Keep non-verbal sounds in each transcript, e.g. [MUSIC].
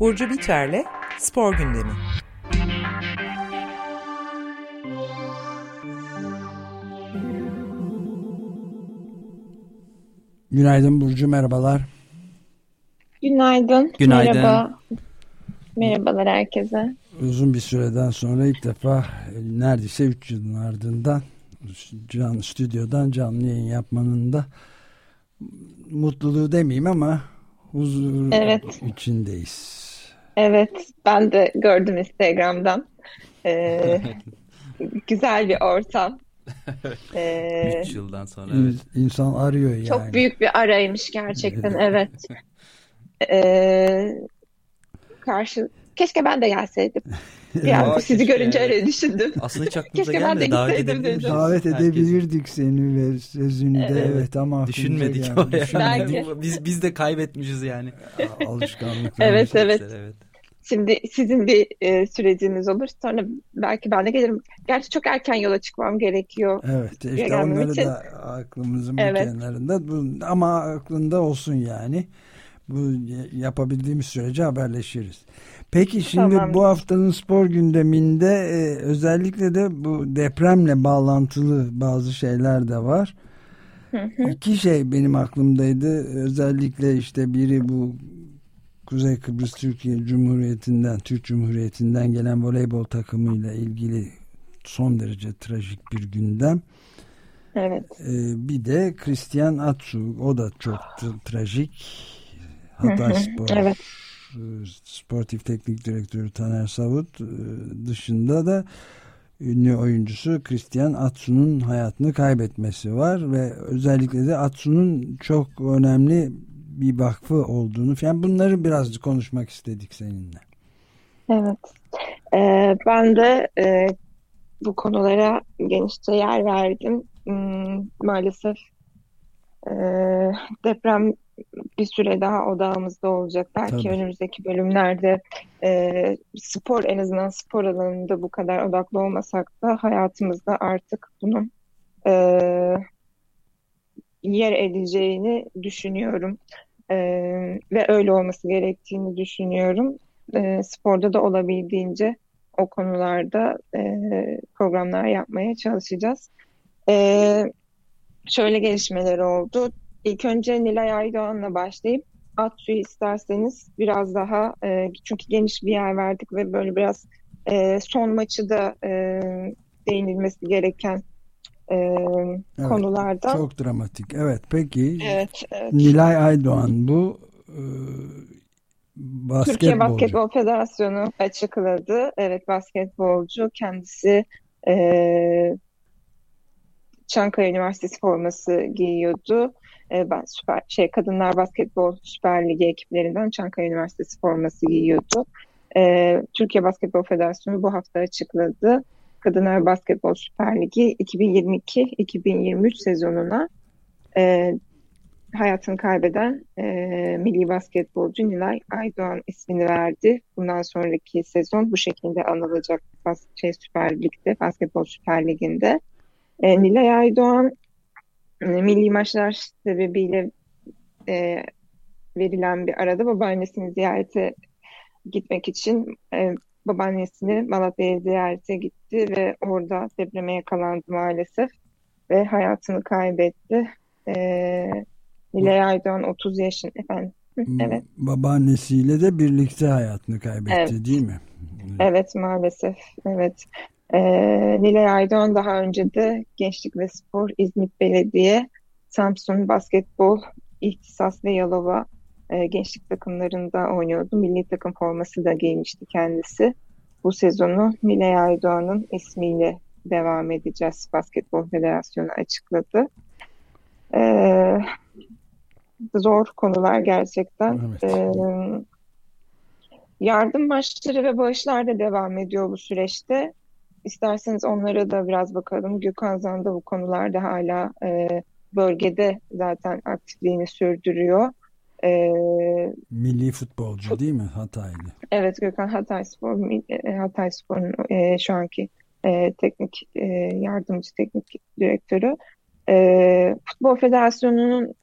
Burcu Biterle Spor Gündemi. Günaydın Burcu, merhabalar. Günaydın. Günaydın. Merhaba. Merhabalar herkese. Uzun bir süreden sonra ilk defa neredeyse 3 yılın ardından can, stüdyodan canlı yayın yapmanın da mutluluğu demeyeyim ama huzur Evet. içindeyiz. Evet, ben de gördüm Instagram'dan. Ee, [LAUGHS] güzel bir ortam. Ee, 3 yıldan sonra evet. İnsan arıyor yani. çok büyük bir araymış gerçekten, evet. Ee, karşı, keşke ben de gelseydim. [LAUGHS] An Aa, sizi keşke görünce evet. öyle düşündüm. Aslında hiç aklımıza Keşke ben de gelmedi. Davet dedim. Davet edebilirdik seni ve sözünü de Evet. evet ama Düşünmedik geldi. o ya. Düşünmedik. Belki. Biz biz de kaybetmişiz yani. Alışkanlık. Evet, evet. evet. Şimdi sizin bir e, süreciniz olur. Sonra belki ben de gelirim. Gerçi çok erken yola çıkmam gerekiyor. Evet işte onları için. da aklımızın Evet. kenarında bu, ama aklında olsun yani. Bu yapabildiğimiz sürece haberleşiriz. Peki şimdi Tamam. bu haftanın spor gündeminde e, özellikle de bu depremle bağlantılı bazı şeyler de var. İki şey benim aklımdaydı. Özellikle işte biri bu Kuzey Kıbrıs Türkiye Cumhuriyeti'nden, Türk Cumhuriyeti'nden gelen voleybol takımıyla ilgili son derece trajik bir gündem. Evet. Ee, bir de Christian Atsu o da çok tra- trajik. Hatay Spor Evet. e, Sportif Teknik Direktörü Taner Savut e, dışında da ünlü oyuncusu Christian Atsu'nun hayatını kaybetmesi var ve özellikle de Atsu'nun çok önemli bir vakfı olduğunu falan bunları birazcık konuşmak istedik seninle. Evet. Ee, ben de e, bu konulara genişçe yer verdim. Hmm, maalesef e, deprem bir süre daha odağımızda olacak. Belki Tabii. önümüzdeki bölümlerde e, spor en azından spor alanında bu kadar odaklı olmasak da hayatımızda artık bunun e, yer edeceğini düşünüyorum. E, ve öyle olması gerektiğini düşünüyorum. E, sporda da olabildiğince o konularda e, programlar yapmaya çalışacağız. E, şöyle gelişmeler oldu. İlk önce Nilay Aydoğan'la başlayıp Atsu'yu isterseniz biraz daha e, çünkü geniş bir yer verdik ve böyle biraz e, son maçı da e, değinilmesi gereken e, Evet, konulardan. Çok dramatik. Evet peki Evet, evet. Nilay Aydoğan bu e, Türkiye basketbolcu. Basketbol Federasyonu açıkladı. Evet basketbolcu kendisi eee Çankaya Üniversitesi forması giyiyordu. Eee, ben süper şey Kadınlar Basketbol Süper Ligi ekiplerinden Çankaya Üniversitesi forması giyiyordu. Eee, Türkiye Basketbol Federasyonu bu hafta açıkladı. Kadınlar Basketbol Süper Ligi 2022-2023 sezonuna eee hayatını kaybeden e, milli basketbolcu Nilay Aydoğan ismini verdi. Bundan sonraki sezon bu şekilde anılacak bas şey Süper Lig'de, Basketbol Süper Ligi'nde. E, Nilay Aydoğan e, milli maçlar sebebiyle e, verilen bir arada babaannesini ziyarete gitmek için e, babaannesini Malatya'ya ziyarete gitti ve orada depreme yakalandı maalesef ve hayatını kaybetti. E, Nilay Aydoğan 30 yaşın efendim. Evet, Babaannesiyle de birlikte hayatını kaybetti Evet. değil mi? evet maalesef. Evet. Ee, Nilay Aydoğan daha önce de Gençlik ve Spor, İzmit Belediye, Samsun Basketbol, İhtisas ve Yalova e, gençlik takımlarında oynuyordu. Milli takım forması da giymişti kendisi. Bu sezonu Nilay Aydoğan'ın ismiyle devam edeceğiz. Basketbol Federasyonu açıkladı. Ee, zor konular gerçekten. Evet. Ee, yardım maçları ve bağışlar da devam ediyor bu süreçte. İsterseniz onlara da biraz bakalım. Gökhan Zan da bu konularda hala e, bölgede zaten aktifliğini sürdürüyor. E, Milli futbolcu değil mi? Hataylı. evet Gökhan Hatayspor, e, Hatayspor'un e, şu anki e, teknik e, yardımcı teknik direktörü. E, Futbol Federasyonu'nun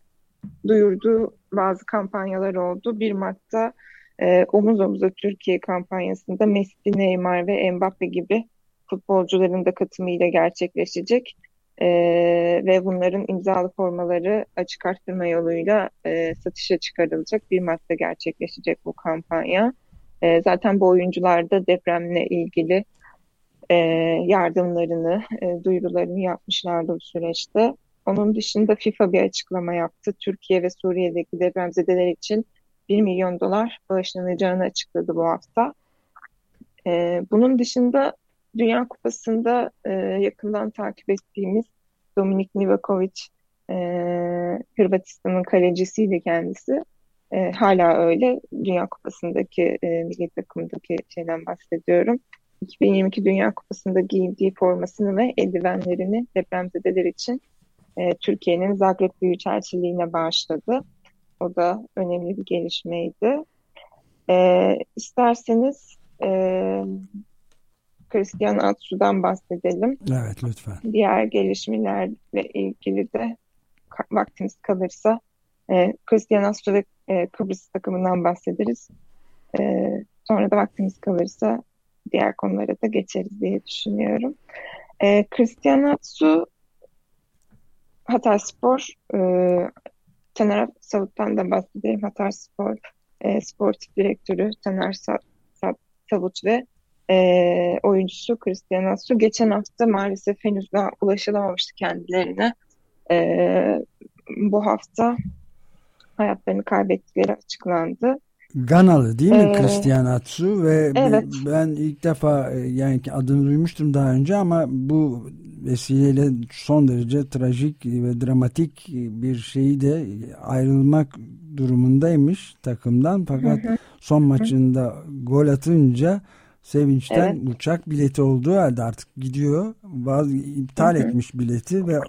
duyurduğu bazı kampanyalar oldu. 1 Mart'ta e, omuz omuza Türkiye kampanyasında Messi, Neymar ve Mbappe gibi futbolcuların da katılımıyla gerçekleşecek. E, ve bunların imzalı formaları açık arttırma yoluyla e, satışa çıkarılacak. Bir Mart'ta gerçekleşecek bu kampanya. E, zaten bu oyuncular da depremle ilgili e, yardımlarını, e, duyurularını yapmışlardı bu süreçte. Onun dışında FIFA bir açıklama yaptı. Türkiye ve Suriye'deki depremzedeler için 1 milyon dolar bağışlanacağını açıkladı bu hafta. E, bunun dışında Dünya Kupası'nda e, yakından takip ettiğimiz Dominik Livakovic, e, Hırvatistan'ın kalecisiydi kendisi. E, hala öyle. Dünya Kupası'ndaki e, milli takımdaki şeyden bahsediyorum. 2022 Dünya Kupası'nda giydiği formasını ve eldivenlerini depremzedeler için e, Türkiye'nin Zagreb Büyükelçiliğine bağışladı. O da önemli bir gelişmeydi. E, isterseniz e, Christian Atsu'dan bahsedelim. Evet lütfen. Diğer gelişmelerle ilgili de vaktimiz kalırsa e, Christian Atsu ve e, Kıbrıs takımından bahsederiz. E, sonra da vaktimiz kalırsa diğer konulara da geçeriz diye düşünüyorum. E, Christian Atsu Hatay Spor e, Taner Savut'tan da bahsedelim. Hatay Spor e, sportif direktörü Taner Sa Sa Savut ve e, oyuncusu Christian Atsu geçen hafta maalesef henüz daha ulaşılamamıştı kendilerine. E, bu hafta hayatlarını kaybettikleri açıklandı. Ganalı değil mi ee, Christian Atsu ve evet. ben ilk defa e, yani adını duymuştum daha önce ama bu vesileyle son derece trajik ve dramatik bir şeyi de ayrılmak durumundaymış takımdan fakat hı hı. son maçında gol atınca sevinçten evet. uçak bileti olduğu halde artık gidiyor bazı iptal hı hı. etmiş bileti ve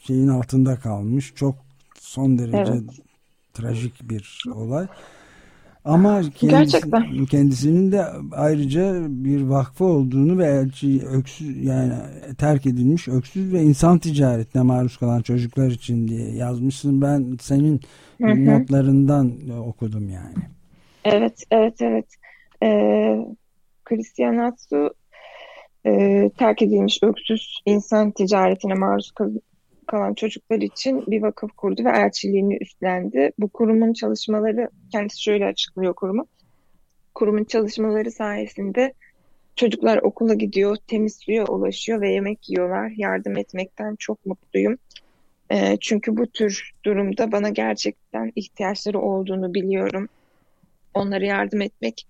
şeyin altında kalmış çok son derece evet. trajik bir olay. Ama kendisi, Gerçekten. kendisinin de ayrıca bir vakfı olduğunu ve elçi öksüz yani terk edilmiş öksüz ve insan ticaretine maruz kalan çocuklar için diye yazmışsın. Ben senin hı hı. notlarından okudum yani. Evet, evet, evet. Ee, Christian Atsu e, terk edilmiş öksüz insan ticaretine maruz kalan çocuklar için bir vakıf kurdu ve elçiliğini üstlendi. Bu kurumun çalışmaları, kendisi şöyle açıklıyor kurumu. Kurumun çalışmaları sayesinde çocuklar okula gidiyor, temiz suya ulaşıyor ve yemek yiyorlar. Yardım etmekten çok mutluyum. E, çünkü bu tür durumda bana gerçekten ihtiyaçları olduğunu biliyorum. Onlara yardım etmek,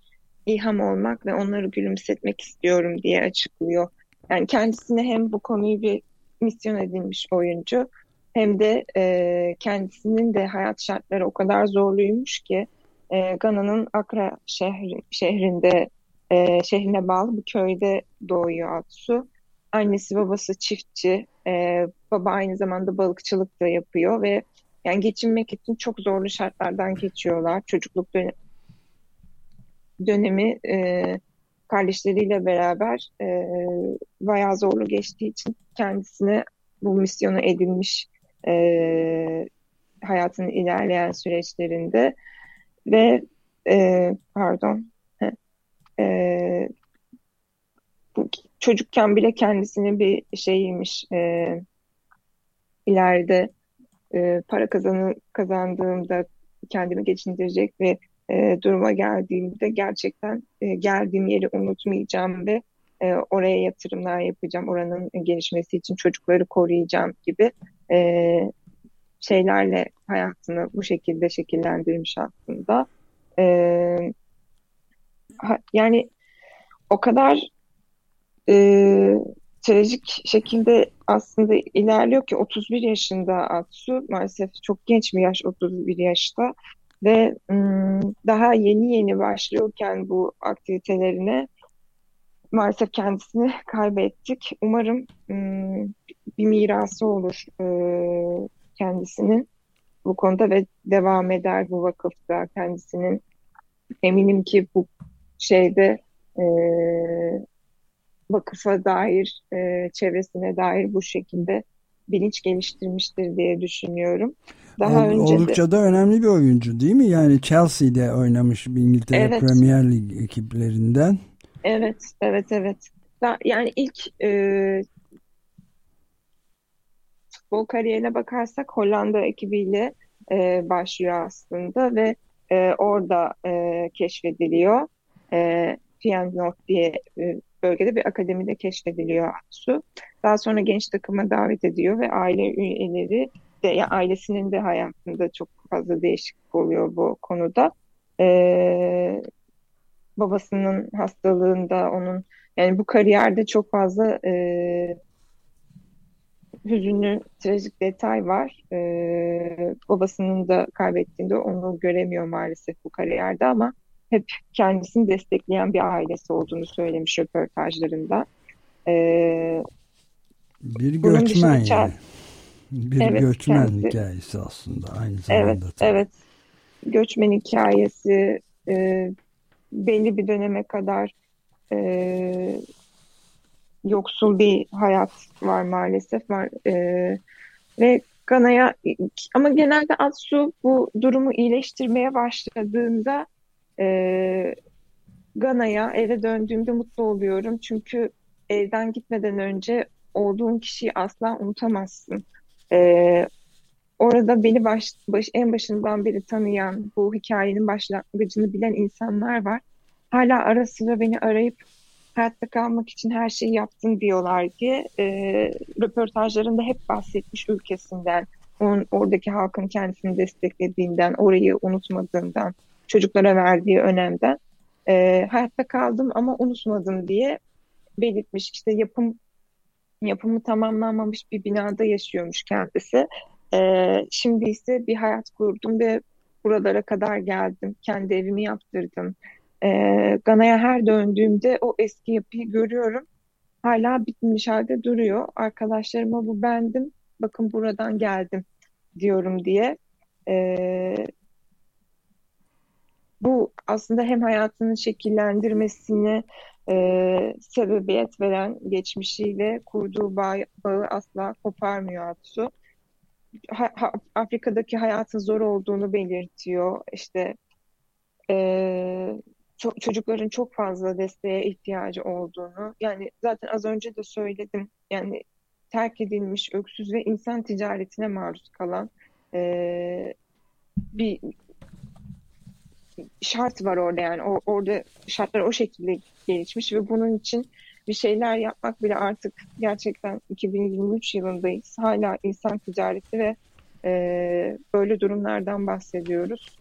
ilham olmak ve onları gülümsetmek istiyorum diye açıklıyor. Yani kendisine hem bu konuyu bir misyon edilmiş oyuncu hem de e, kendisinin de hayat şartları o kadar zorluymuş ki e, Gana'nın Akra şehri, şehrinde e, şehrine bağlı bir köyde doğuyor Atsu. Annesi babası çiftçi, e, baba aynı zamanda balıkçılık da yapıyor ve yani geçinmek için çok zorlu şartlardan geçiyorlar. Çocukluk dön dönemi e, kardeşleriyle beraber e, bayağı zorlu geçtiği için kendisine bu misyonu edinmiş e, hayatının ilerleyen süreçlerinde ve e, pardon e, çocukken bile kendisini bir şeymiş e, ileride e, para kazanı, kazandığımda kendimi geçindirecek ve e, duruma geldiğimde gerçekten e, geldiğim yeri unutmayacağım ve e, oraya yatırımlar yapacağım, oranın gelişmesi için çocukları koruyacağım gibi e, şeylerle hayatını bu şekilde şekillendirmiş aslında. E, ha, yani o kadar e, trajik şekilde aslında ilerliyor ki 31 yaşında Atsu maalesef çok genç bir yaş 31 yaşta ve daha yeni yeni başlıyorken bu aktivitelerine maalesef kendisini kaybettik. Umarım bir mirası olur kendisinin bu konuda ve devam eder bu vakıfta kendisinin. Eminim ki bu şeyde vakıfa dair, çevresine dair bu şekilde bilinç geliştirmiştir diye düşünüyorum. Daha Ol, önce oldukça da önemli bir oyuncu değil mi? Yani Chelsea'de oynamış İngiltere Evet. Premier Lig ekiplerinden. evet, evet, evet. Yani ilk e, futbol kariyerine bakarsak Hollanda ekibiyle e, başlıyor aslında ve e, orada e, keşfediliyor. E, Feyenoord diye e, bölgede bir akademide keşfediliyor Atsu. Daha sonra genç takıma davet ediyor ve aile üyeleri de ya ailesinin de hayatında çok fazla değişiklik oluyor bu konuda. E, babasının hastalığında onun yani bu kariyerde çok fazla e, hüzünlü, trajik detay var. Ee, babasının da kaybettiğinde onu göremiyor maalesef bu kariyerde ama hep kendisini destekleyen bir ailesi olduğunu söylemiş röportajlarında. Ee, Bir göçmen yani. [LAUGHS] Bir Evet, göçmen kendisi- hikayesi aslında aynı evet, zamanda. tabii. evet. Göçmen hikayesi e, belli bir döneme kadar e, yoksul bir hayat var maalesef var E, ve Gana'ya ama genelde Atsu bu durumu iyileştirmeye başladığında e, Gana'ya eve döndüğümde mutlu oluyorum çünkü evden gitmeden önce olduğun kişiyi asla unutamazsın. E, orada beni baş, baş, en başından beri tanıyan, bu hikayenin başlangıcını bilen insanlar var. Hala ara sıra beni arayıp hayatta kalmak için her şeyi yaptın diyorlar diye e, röportajlarında hep bahsetmiş ülkesinden, onun, oradaki halkın kendisini desteklediğinden, orayı unutmadığından, çocuklara verdiği önemden. E, hayatta kaldım ama unutmadım diye belirtmiş. İşte yapım yapımı tamamlanmamış bir binada yaşıyormuş kendisi. Ee, şimdi ise bir hayat kurdum ve buralara kadar geldim. Kendi evimi yaptırdım. Ee, Gana'ya her döndüğümde o eski yapıyı görüyorum. Hala bitmiş halde duruyor. Arkadaşlarıma bu bendim. Bakın buradan geldim diyorum diye. Ee, bu aslında hem hayatının şekillendirmesine e, sebebiyet veren geçmişiyle kurduğu bağ, bağı asla koparmıyor Atsu. Ha, ha, Afrika'daki hayatın zor olduğunu belirtiyor. İşte e, ço- çocukların çok fazla desteğe ihtiyacı olduğunu. Yani zaten az önce de söyledim. Yani terk edilmiş, öksüz ve insan ticaretine maruz kalan e, bir şart var orada yani o, orada şartlar o şekilde gelişmiş ve bunun için bir şeyler yapmak bile artık gerçekten 2023 yılındayız. Hala insan ticareti ve e, böyle durumlardan bahsediyoruz.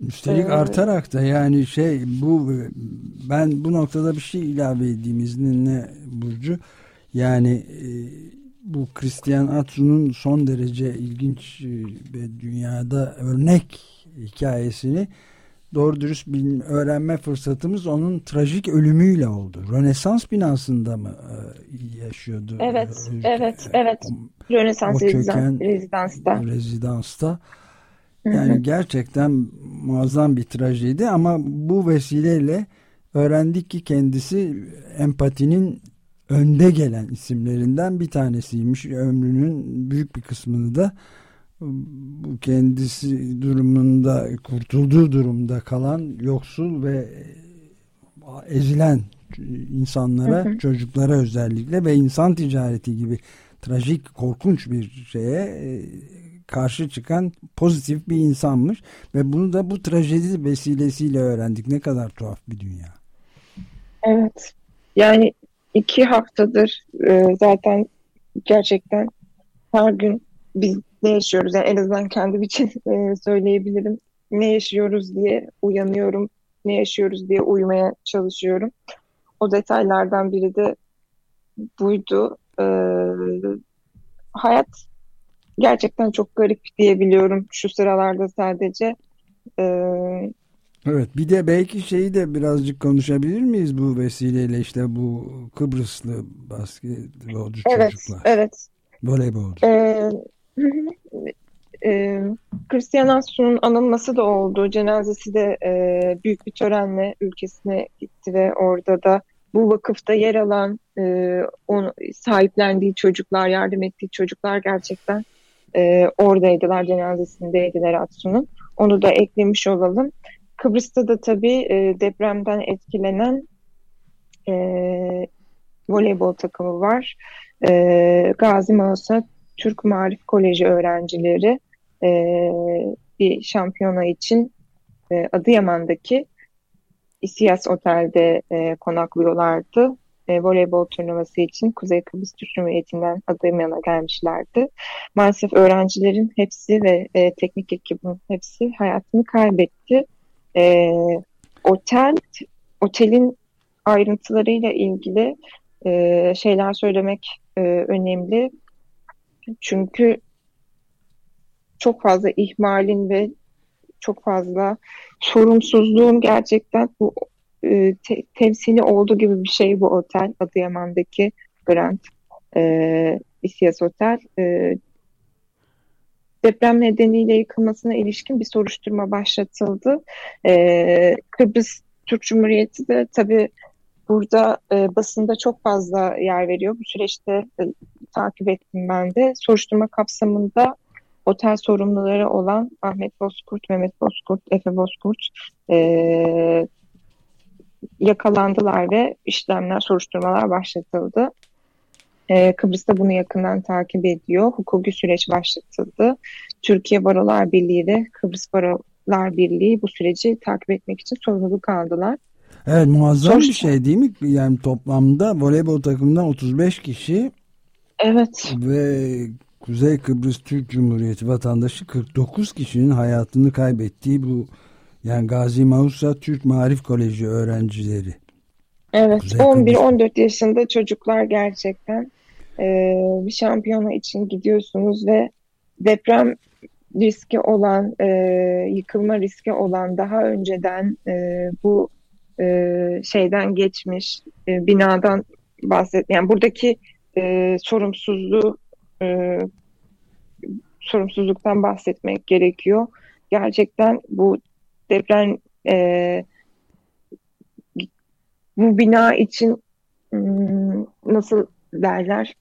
Üstelik Ee, artarak da yani şey bu ben bu noktada bir şey ilave edeyim izninle Burcu. Yani e, bu Christian Atsu'nun son derece ilginç e, ve dünyada örnek hikayesini doğru dürüst bil- öğrenme fırsatımız onun trajik ölümüyle oldu. Rönesans binasında mı e, yaşıyordu? Evet, evet, e, evet. o- Rönesans O çöken- rezidansta. rezidansta. Hı hı. Yani gerçekten muazzam bir trajedi ama bu vesileyle öğrendik ki kendisi empatinin önde gelen isimlerinden bir tanesiymiş. Ömrünün büyük bir kısmını da bu kendisi durumunda kurtulduğu durumda kalan yoksul ve ezilen insanlara, Hı hı. çocuklara özellikle ve insan ticareti gibi trajik, korkunç bir şeye e, karşı çıkan pozitif bir insanmış ve bunu da bu trajedi vesilesiyle öğrendik. Ne kadar tuhaf bir dünya. Evet. Yani iki haftadır e, zaten gerçekten her gün biz ne yaşıyoruz? Yani en azından kendim için e, söyleyebilirim. Ne yaşıyoruz diye uyanıyorum. Ne yaşıyoruz diye uyumaya çalışıyorum. O detaylardan biri de buydu. E, hayat gerçekten çok garip diyebiliyorum şu sıralarda sadece. E, Evet bir de belki şeyi de birazcık konuşabilir miyiz bu vesileyle işte bu Kıbrıslı basketbolcu evet, çocuklar, evet. voleybolcu. Ee, Ee, Christian Atsu'nun anılması da oldu. Cenazesi de e, büyük bir törenle ülkesine gitti ve orada da bu vakıfta yer alan, e, onu, sahiplendiği çocuklar, yardım ettiği çocuklar gerçekten e, oradaydılar, cenazesindeydiler Atsu'nun. Onu da eklemiş olalım. Kıbrıs'ta da tabii e, depremden etkilenen e, voleybol takımı var. E, Gazi Mausa Türk Marif Koleji öğrencileri e, bir şampiyona için e, Adıyaman'daki İSİAS Otel'de e, konaklıyorlardı. E, voleybol turnuvası için Kuzey Kıbrıs Türk Cumhuriyeti'nden Adıyaman'a gelmişlerdi. Maalesef öğrencilerin hepsi ve e, teknik ekibin hepsi hayatını kaybetti. E, otel, otelin ayrıntılarıyla ilgili e, şeyler söylemek e, önemli. Çünkü çok fazla ihmalin ve çok fazla sorumsuzluğun gerçekten bu e, te, temsili olduğu gibi bir şey bu otel Adıyaman'daki Grand e, İSİAS Otel. E, deprem nedeniyle yıkılmasına ilişkin bir soruşturma başlatıldı. E, Kıbrıs Türk Cumhuriyeti de tabii burada e, basında çok fazla yer veriyor. Bu süreçte e, takip ettim ben de. Soruşturma kapsamında otel sorumluları olan Ahmet Bozkurt, Mehmet Bozkurt, Efe Bozkurt e, yakalandılar ve işlemler, soruşturmalar başlatıldı. E, Kıbrıs'ta bunu yakından takip ediyor. Hukuki süreç başlatıldı. Türkiye Barolar Birliği de Kıbrıs Barolar Birliği bu süreci takip etmek için sorumluluk aldılar. Evet muazzam Sonuçta, bir şey değil mi? Yani toplamda voleybol takımından 35 kişi Evet. Ve Kuzey Kıbrıs Türk Cumhuriyeti vatandaşı 49 kişinin hayatını kaybettiği bu yani Gazi Mausa Türk Marif Koleji öğrencileri. Evet 11-14 yaşında çocuklar gerçekten e, bir şampiyona için gidiyorsunuz ve deprem riski olan, e, yıkılma riski olan daha önceden e, bu e, şeyden geçmiş e, binadan bahset. Yani buradaki e, sorumsuzluğu e, sorumsuzluktan bahsetmek gerekiyor. Gerçekten bu deprem e, bu bina için hmm, nasıl derler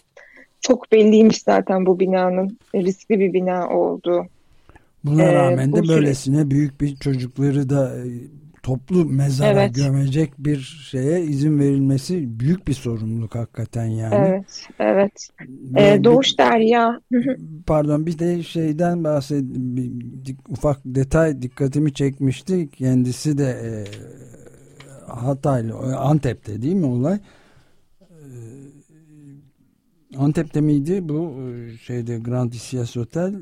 çok belliymiş zaten bu binanın riskli bir bina olduğu. Buna ee, rağmen de böylesine süre... büyük bir çocukları da e, toplu mezara evet. gömecek bir şeye izin verilmesi büyük bir sorumluluk hakikaten yani. Evet, evet. Ee, Doğuş Derya. [LAUGHS] pardon bir de şeyden bahsed bir, ufak detay dikkatimi çekmişti. Kendisi de e, Hataylı, Antep'te değil mi olay? E, Antep'te miydi bu e, şeyde Grand Isias Otel?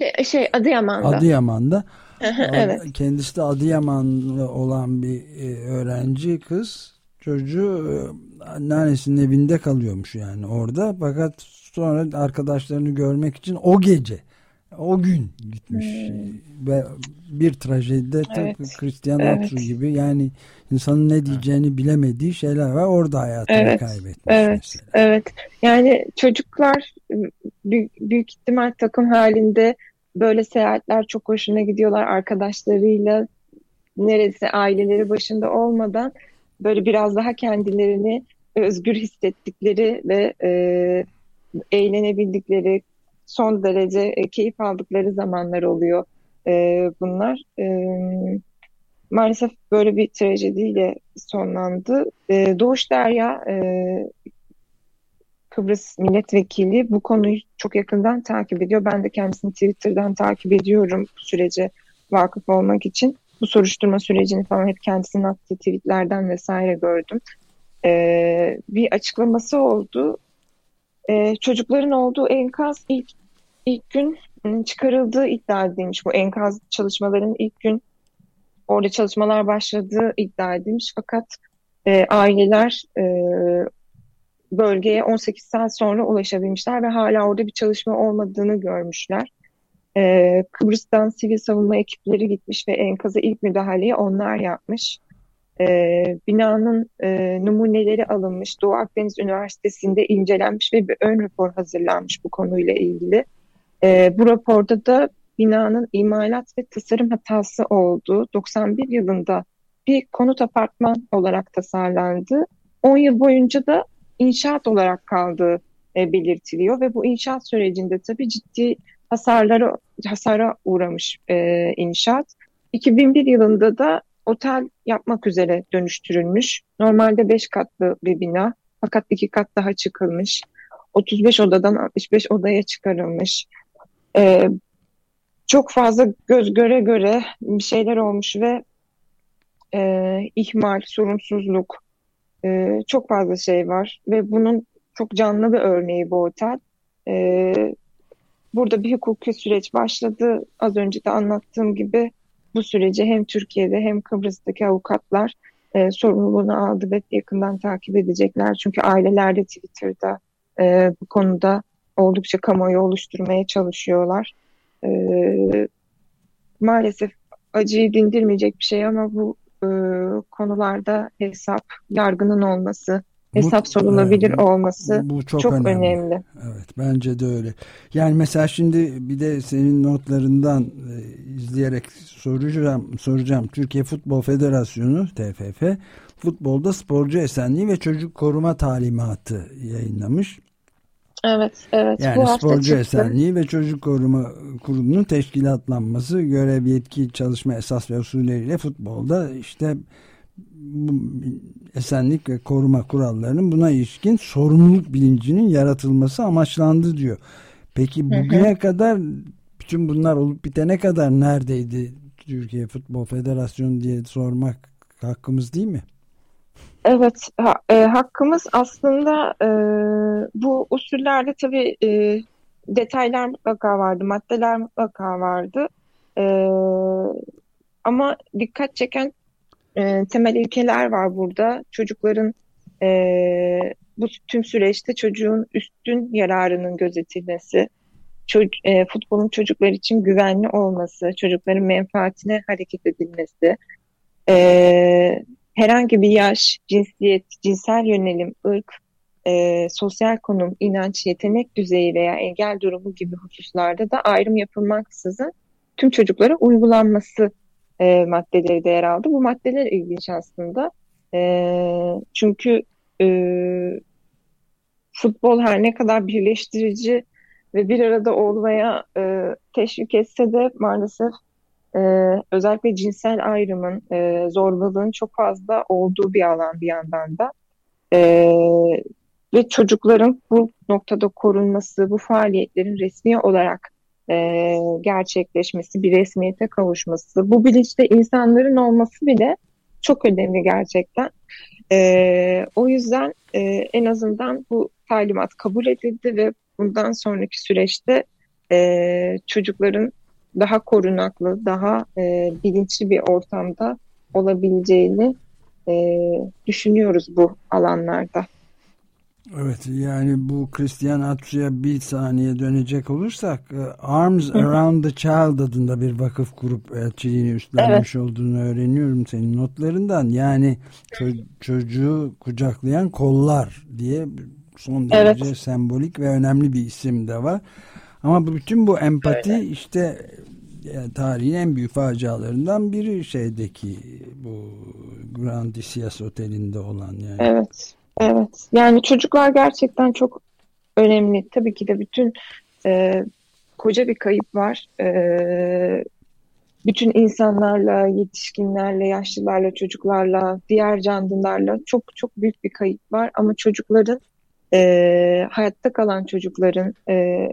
Şey, şey Adıyaman'da. Adıyaman'da. Evet. Kendisi de Adıyamanlı olan bir e, öğrenci kız çocuğu e, anneannesinin evinde kalıyormuş yani orada fakat sonra arkadaşlarını görmek için o gece o gün gitmiş hmm. ve bir trajedide evet. Christian evet. gibi yani insanın ne diyeceğini bilemediği şeyler var orada hayatını evet. kaybetmiş evet. mesela. Evet yani çocuklar büyük, büyük ihtimal takım halinde böyle seyahatler çok hoşuna gidiyorlar arkadaşlarıyla neresi aileleri başında olmadan böyle biraz daha kendilerini özgür hissettikleri ve e, eğlenebildikleri son derece e, keyif aldıkları zamanlar oluyor e, bunlar. E, maalesef böyle bir trajediyle sonlandı. E, Doğuş Derya e, Kıbrıs milletvekili bu konuyu çok yakından takip ediyor. Ben de kendisini Twitter'dan takip ediyorum bu sürece vakıf olmak için. Bu soruşturma sürecini falan hep kendisinin attığı tweetlerden vesaire gördüm. Ee, bir açıklaması oldu. Ee, çocukların olduğu enkaz ilk ilk gün çıkarıldığı iddia edilmiş. Bu enkaz çalışmaların ilk gün orada çalışmalar başladığı iddia edilmiş. Fakat e, aileler e, bölgeye 18 saat sonra ulaşabilmişler ve hala orada bir çalışma olmadığını görmüşler. Ee, Kıbrıs'tan sivil savunma ekipleri gitmiş ve enkaza ilk müdahaleyi onlar yapmış. Ee, binanın e, numuneleri alınmış, Doğu Akdeniz Üniversitesi'nde incelenmiş ve bir ön rapor hazırlanmış bu konuyla ilgili. Ee, bu raporda da binanın imalat ve tasarım hatası olduğu 91 yılında bir konut apartman olarak tasarlandı 10 yıl boyunca da inşaat olarak kaldığı e, belirtiliyor ve bu inşaat sürecinde tabii ciddi hasarlara hasara uğramış e, inşaat. 2001 yılında da otel yapmak üzere dönüştürülmüş. Normalde 5 katlı bir bina fakat 2 kat daha çıkılmış. 35 odadan 65 odaya çıkarılmış. E, çok fazla göz göre göre bir şeyler olmuş ve e, ihmal, sorumsuzluk, e, çok fazla şey var ve bunun çok canlı bir örneği bu otel. E, burada bir hukuki süreç başladı. Az önce de anlattığım gibi bu süreci hem Türkiye'de hem Kıbrıs'taki avukatlar e, sorumluluğunu aldı ve yakından takip edecekler. Çünkü aileler de Twitter'da e, bu konuda oldukça kamuoyu oluşturmaya çalışıyorlar. E, maalesef acıyı dindirmeyecek bir şey ama bu e, konularda hesap, yargının olması, hesap bu, sorulabilir evet, olması bu çok, çok önemli. önemli. Evet bence de öyle. Yani mesela şimdi bir de senin notlarından e, izleyerek soracağım soracağım. Türkiye Futbol Federasyonu TFF futbolda sporcu esenliği ve çocuk koruma talimatı yayınlamış. Evet, evet. Yani Bu sporcu çıktı. esenliği ve çocuk koruma kurulunun teşkilatlanması, görev, yetki, çalışma esas ve usulleriyle futbolda işte esenlik ve koruma kurallarının buna ilişkin sorumluluk bilincinin yaratılması amaçlandı diyor. Peki bugüne hı hı. kadar bütün bunlar olup bitene kadar neredeydi Türkiye Futbol Federasyonu diye sormak hakkımız değil mi? Evet, ha, e, hakkımız aslında e, bu usullerde tabii e, detaylar mutlaka vardı, maddeler mutlaka vardı. E, ama dikkat çeken e, temel ilkeler var burada. Çocukların e, bu tüm süreçte çocuğun üstün yararının gözetilmesi, çocuk, e, futbolun çocuklar için güvenli olması, çocukların menfaatine hareket edilmesi, e, herhangi bir yaş, cinsiyet, cinsel yönelim, ırk, e, sosyal konum, inanç, yetenek düzeyi veya engel durumu gibi hususlarda da ayrım yapılmaksızın tüm çocuklara uygulanması e, maddeleri de yer aldı. Bu maddeler ilginç aslında. E, çünkü e, futbol her ne kadar birleştirici ve bir arada olmaya e, teşvik etse de maalesef e, özellikle cinsel ayrımın, e, zorbalığın çok fazla olduğu bir alan bir yandan da. E, ve çocukların bu noktada korunması, bu faaliyetlerin resmi olarak e, gerçekleşmesi, bir resmiyete kavuşması, bu bilinçte insanların olması bile çok önemli gerçekten. E, o yüzden e, en azından bu talimat kabul edildi ve bundan sonraki süreçte e, çocukların daha korunaklı, daha e, bilinçli bir ortamda olabileceğini e, düşünüyoruz bu alanlarda. Evet yani bu Christian Atsu'ya bir saniye dönecek olursak e, Arms Around the Child adında bir vakıf kurup elçiliğini üstlenmiş evet. olduğunu öğreniyorum senin notlarından. Yani ço çocuğu kucaklayan kollar diye son derece evet. sembolik ve önemli bir isim de var. Ama bütün bu empati Öyle. işte yani tarihin en büyük facialarından biri şeydeki bu Grand Isias Oteli'nde olan yani. Evet. Evet. Yani çocuklar gerçekten çok önemli. Tabii ki de bütün e, koca bir kayıp var. E, bütün insanlarla, yetişkinlerle, yaşlılarla, çocuklarla, diğer canlılarla çok çok büyük bir kayıp var. Ama çocukların, e, hayatta kalan çocukların e,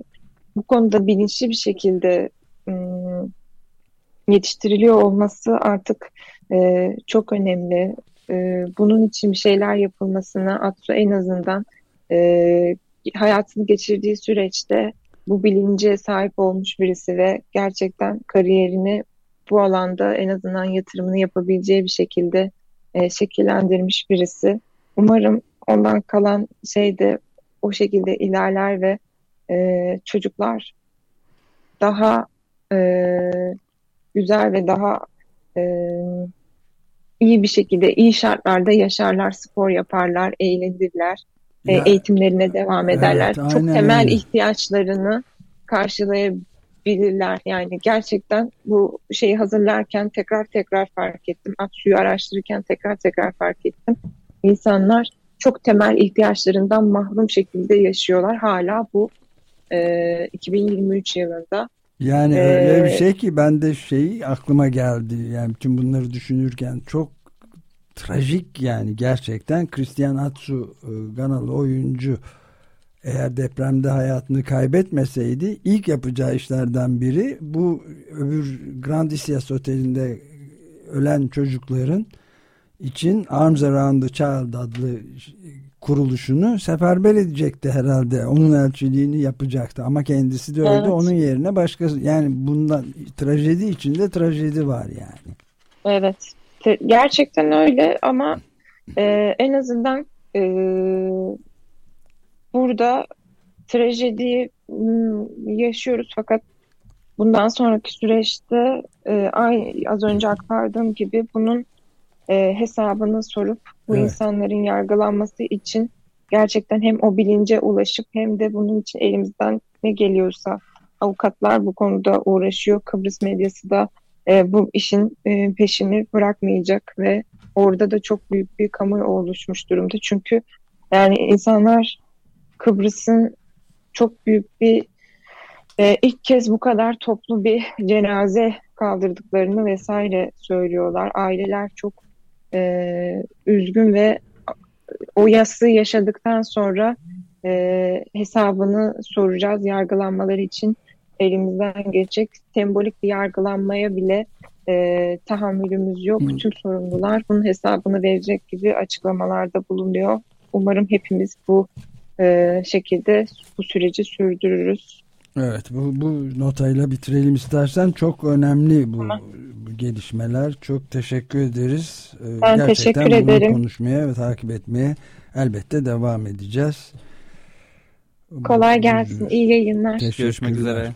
bu konuda bilinçli bir şekilde ıı, yetiştiriliyor olması artık e, çok önemli. Bunun için bir şeyler yapılmasını Atsu en azından e, hayatını geçirdiği süreçte bu bilince sahip olmuş birisi ve gerçekten kariyerini bu alanda en azından yatırımını yapabileceği bir şekilde e, şekillendirmiş birisi. Umarım ondan kalan şey de o şekilde ilerler ve e, çocuklar daha e, güzel ve daha e, iyi bir şekilde, iyi şartlarda yaşarlar, spor yaparlar, eğlenirler, e, ya, eğitimlerine devam ederler. Evet, Çok temel öyle. ihtiyaçlarını karşılayabilirler. Yani gerçekten bu şeyi hazırlarken tekrar tekrar fark ettim. Aksu'yu araştırırken tekrar tekrar fark ettim. İnsanlar çok temel ihtiyaçlarından mahrum şekilde yaşıyorlar hala bu e, 2023 yılında. Yani ee, öyle bir şey ki ben de şey aklıma geldi. Yani bütün bunları düşünürken çok trajik yani gerçekten Christian Atsu e, Ganalı oyuncu eğer depremde hayatını kaybetmeseydi ilk yapacağı işlerden biri bu öbür Grand Isias Oteli'nde ölen çocukların için Arms Around the Child adlı kuruluşunu seferber edecekti herhalde. Onun elçiliğini yapacaktı ama kendisi de öldü. Evet. Onun yerine başkası yani bundan trajedi içinde trajedi var yani. Evet. Gerçekten öyle ama e, en azından e, burada trajediyi yaşıyoruz fakat bundan sonraki süreçte e, aynı az önce aktardığım gibi bunun e, hesabını sorup bu evet. insanların yargılanması için gerçekten hem o bilince ulaşıp hem de bunun için elimizden ne geliyorsa avukatlar bu konuda uğraşıyor. Kıbrıs medyası da e, bu işin e, peşini bırakmayacak ve orada da çok büyük bir kamuoyu oluşmuş durumda. Çünkü yani insanlar Kıbrıs'ın çok büyük bir e, ilk kez bu kadar toplu bir cenaze kaldırdıklarını vesaire söylüyorlar. Aileler çok e, üzgün ve o yası yaşadıktan sonra e, hesabını soracağız yargılanmaları için elimizden gelecek sembolik bir yargılanmaya bile e, tahammülümüz yok. Hmm. Tüm sorumlular bunun hesabını verecek gibi açıklamalarda bulunuyor. Umarım hepimiz bu e, şekilde bu süreci sürdürürüz. Evet bu, bu notayla bitirelim istersen çok önemli bu, tamam. bu gelişmeler çok teşekkür ederiz. Ee, ben Gerçekten teşekkür bunu ederim. konuşmaya ve takip etmeye elbette devam edeceğiz. Kolay gelsin iyi yayınlar. Görüşmek üzere.